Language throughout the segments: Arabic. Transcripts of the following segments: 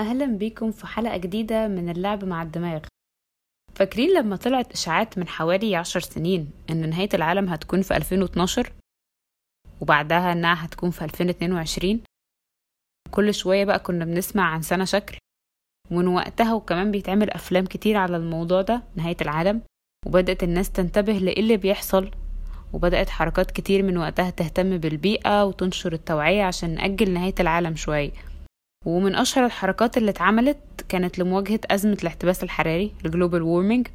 أهلا بيكم في حلقة جديدة من اللعب مع الدماغ. فاكرين لما طلعت إشاعات من حوالي عشر سنين إن نهاية العالم هتكون في 2012 وبعدها إنها هتكون في 2022 كل شوية بقى كنا بنسمع عن سنة شكل. ومن وقتها وكمان بيتعمل أفلام كتير على الموضوع ده نهاية العالم. وبدأت الناس تنتبه لإيه اللي بيحصل. وبدأت حركات كتير من وقتها تهتم بالبيئة وتنشر التوعية عشان نأجل نهاية العالم شوية. ومن أشهر الحركات اللي اتعملت كانت لمواجهة أزمة الاحتباس الحراري ال global warming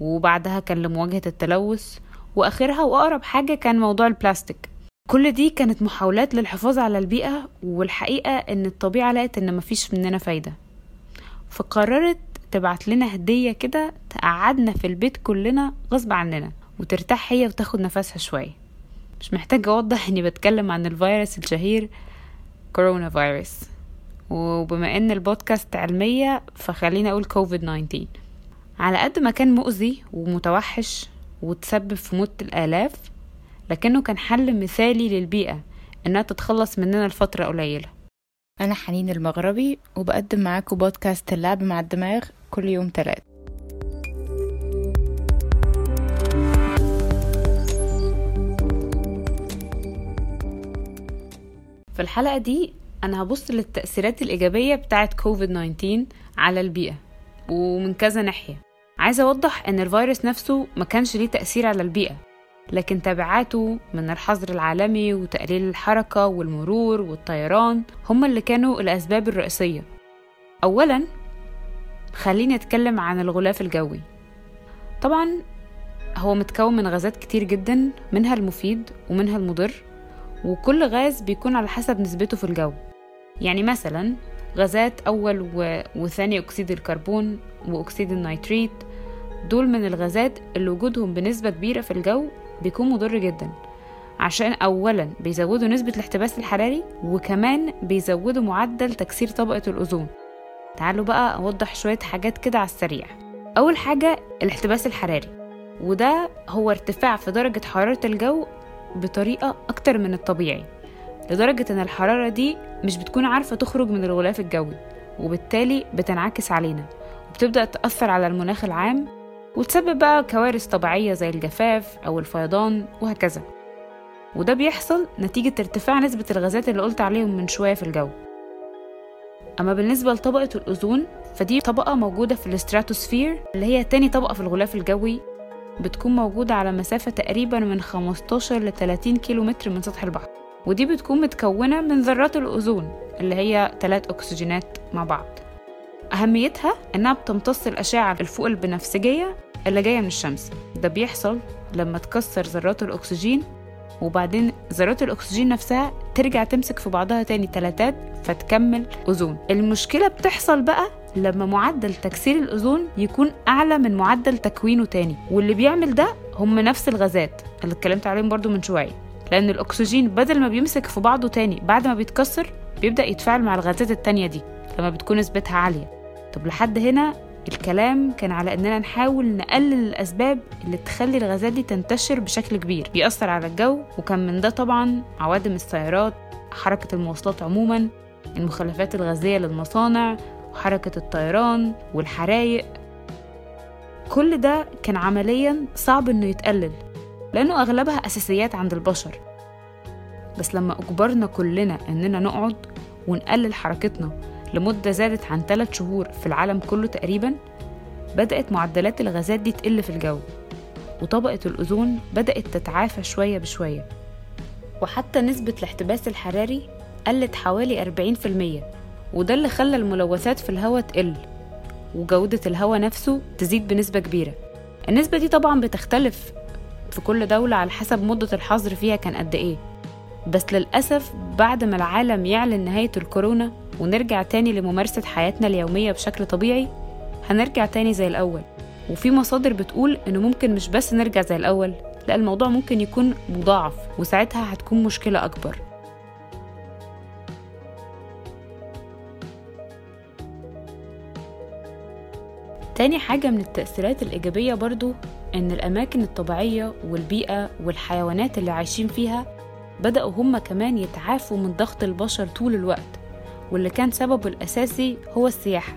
وبعدها كان لمواجهة التلوث وآخرها وأقرب حاجة كان موضوع البلاستيك. كل دي كانت محاولات للحفاظ على البيئة والحقيقة إن الطبيعة لقت إن مفيش مننا فايدة. فقررت تبعت لنا هدية كده تقعدنا في البيت كلنا غصب عننا وترتاح هي وتاخد نفسها شوية. مش محتاجة أوضح إني بتكلم عن الفيروس الشهير كورونا فيروس. وبما إن البودكاست علمية فخلينا أقول كوفيد 19 على قد ما كان مؤذي ومتوحش وتسبب في موت الآلاف لكنه كان حل مثالي للبيئة إنها تتخلص مننا لفترة قليلة. أنا حنين المغربي وبقدم معاكم بودكاست اللعب مع الدماغ كل يوم تلات. في الحلقة دي أنا هبص للتأثيرات الإيجابية بتاعة كوفيد 19 على البيئة ومن كذا ناحية. عايزة أوضح إن الفيروس نفسه ما كانش ليه تأثير على البيئة لكن تبعاته من الحظر العالمي وتقليل الحركة والمرور والطيران هم اللي كانوا الأسباب الرئيسية. أولا خليني أتكلم عن الغلاف الجوي. طبعا هو متكون من غازات كتير جدا منها المفيد ومنها المضر وكل غاز بيكون على حسب نسبته في الجو. يعني مثلا غازات أول. وثاني أكسيد الكربون وأكسيد النيتريت دول من الغازات اللي وجودهم بنسبة كبيرة في الجو بيكون مضر جدا عشان أولا بيزودوا نسبة الاحتباس الحراري وكمان بيزودوا معدل تكسير طبقة الأوزون تعالوا بقى أوضح شوية حاجات كده على السريع أول حاجة الاحتباس الحراري وده هو ارتفاع في درجة حرارة الجو بطريقة أكتر من الطبيعي لدرجة إن الحرارة دي مش بتكون عارفة تخرج من الغلاف الجوي وبالتالي بتنعكس علينا وبتبدأ تأثر على المناخ العام وتسبب بقى كوارث طبيعية زي الجفاف أو الفيضان وهكذا. وده بيحصل نتيجة ارتفاع نسبة الغازات اللي قلت عليهم من شوية في الجو. أما بالنسبة لطبقة الأوزون فدي طبقة موجودة في الاستراتوسفير اللي هي تاني طبقة في الغلاف الجوي بتكون موجودة على مسافة تقريبا من 15 ل 30 كيلو متر من سطح البحر. ودي بتكون متكونة من ذرات الأوزون اللي هي ثلاث أكسجينات مع بعض. أهميتها إنها بتمتص الأشعة الفوق البنفسجية اللي جاية من الشمس. ده بيحصل لما تكسر ذرات الأكسجين وبعدين ذرات الأكسجين نفسها ترجع تمسك في بعضها تاني تلاتات فتكمل أوزون. المشكلة بتحصل بقى لما معدل تكسير الأوزون يكون أعلى من معدل تكوينه تاني. واللي بيعمل ده هم نفس الغازات اللي اتكلمت عليهم برضو من شوية. لأن الأكسجين بدل ما بيمسك في بعضه تاني بعد ما بيتكسر بيبدأ يتفاعل مع الغازات التانية دي لما بتكون نسبتها عالية. طب لحد هنا الكلام كان على إننا نحاول نقلل الأسباب اللي تخلي الغازات دي تنتشر بشكل كبير. بيأثر على الجو وكان من ده طبعا عوادم السيارات حركة المواصلات عموما المخلفات الغازية للمصانع وحركة الطيران والحرايق كل ده كان عمليا صعب إنه يتقلل. لأنه أغلبها أساسيات عند البشر. بس لما أجبرنا كلنا إننا نقعد ونقلل حركتنا لمدة زادت عن 3 شهور في العالم كله تقريبا بدأت معدلات الغازات دي تقل في الجو وطبقة الأوزون بدأت تتعافى شوية بشوية. وحتى نسبة الاحتباس الحراري قلت حوالي 40% وده اللي خلى الملوثات في الهواء تقل وجودة الهواء نفسه تزيد بنسبة كبيرة. النسبة دي طبعا بتختلف في كل دولة على حسب مدة الحظر فيها كان قد إيه. بس للأسف بعد ما العالم يعلن نهاية الكورونا ونرجع تاني لممارسة حياتنا اليومية بشكل طبيعي هنرجع تاني زي الأول. وفي مصادر بتقول إنه ممكن مش بس نرجع زي الأول لا الموضوع ممكن يكون مضاعف وساعتها هتكون مشكلة أكبر. تاني حاجة من التأثيرات الإيجابية برضو إن الأماكن الطبيعية والبيئة والحيوانات اللي عايشين فيها بدأوا هما كمان يتعافوا من ضغط البشر طول الوقت واللي كان سببه الأساسي هو السياحة.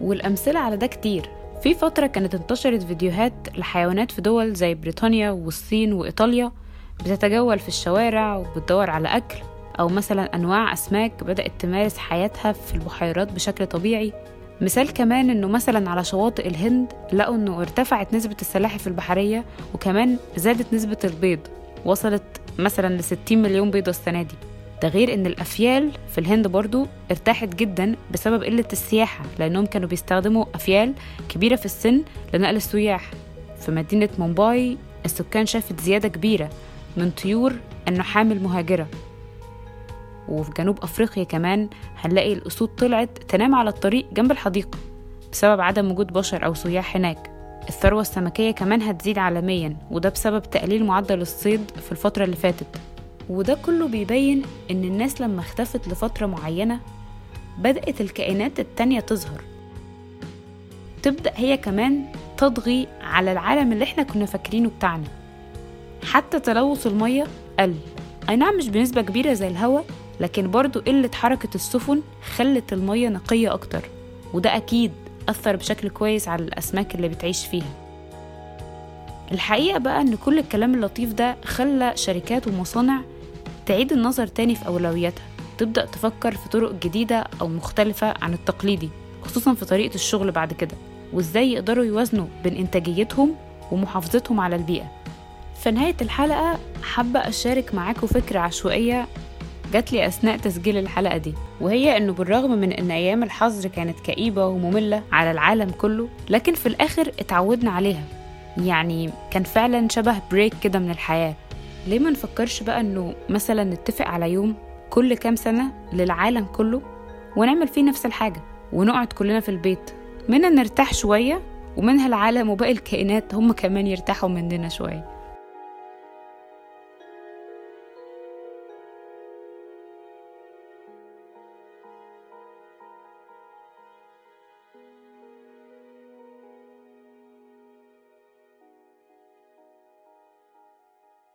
والأمثلة على ده كتير. في فترة كانت انتشرت فيديوهات لحيوانات في دول زي بريطانيا والصين وإيطاليا بتتجول في الشوارع وبتدور على أكل أو مثلا أنواع أسماك بدأت تمارس حياتها في البحيرات بشكل طبيعي. مثال كمان إنه مثلا على شواطئ الهند لقوا إنه ارتفعت نسبة السلاحف البحرية وكمان زادت نسبة البيض وصلت مثلا ل 60 مليون بيضة السنة دي. ده غير إن الأفيال في الهند برضو ارتاحت جدا بسبب قلة السياحة لأنهم كانوا بيستخدموا أفيال كبيرة في السن لنقل السياح. في مدينة مومباي السكان شافت زيادة كبيرة من طيور النحام المهاجرة. وفي جنوب أفريقيا كمان هنلاقي الأسود طلعت تنام على الطريق جنب الحديقة بسبب عدم وجود بشر أو سياح هناك. الثروة السمكية كمان هتزيد عالميا وده بسبب تقليل معدل الصيد في الفترة اللي فاتت. وده كله بيبين إن الناس لما اختفت لفترة معينة بدأت الكائنات التانية تظهر. تبدأ هي كمان تضغي على العالم اللي إحنا كنا فاكرينه بتاعنا. حتى تلوث المية قل. أي نعم مش بنسبة كبيرة زي الهواء لكن برضو قلة حركة السفن خلت المية نقية أكتر وده أكيد أثر بشكل كويس على الأسماك اللي بتعيش فيها. الحقيقة بقى إن كل الكلام اللطيف ده خلى شركات ومصانع تعيد النظر تاني في أولوياتها تبدأ تفكر في طرق جديدة أو مختلفة عن التقليدي خصوصا في طريقة الشغل بعد كده وإزاي يقدروا يوازنوا بين إنتاجيتهم ومحافظتهم على البيئة. في نهاية الحلقة حابة أشارك معاكم فكرة عشوائية جات لي أثناء تسجيل الحلقة دي وهي إنه بالرغم من إن أيام الحظر كانت كئيبة ومملة على العالم كله لكن في الآخر اتعودنا عليها. يعني كان فعلا شبه بريك كده من الحياة. ليه ما نفكرش بقى إنه مثلا نتفق على يوم كل كام سنة للعالم كله ونعمل فيه نفس الحاجة ونقعد كلنا في البيت؟ منها نرتاح شوية ومنها العالم وباقي الكائنات هم كمان يرتاحوا مننا شوية.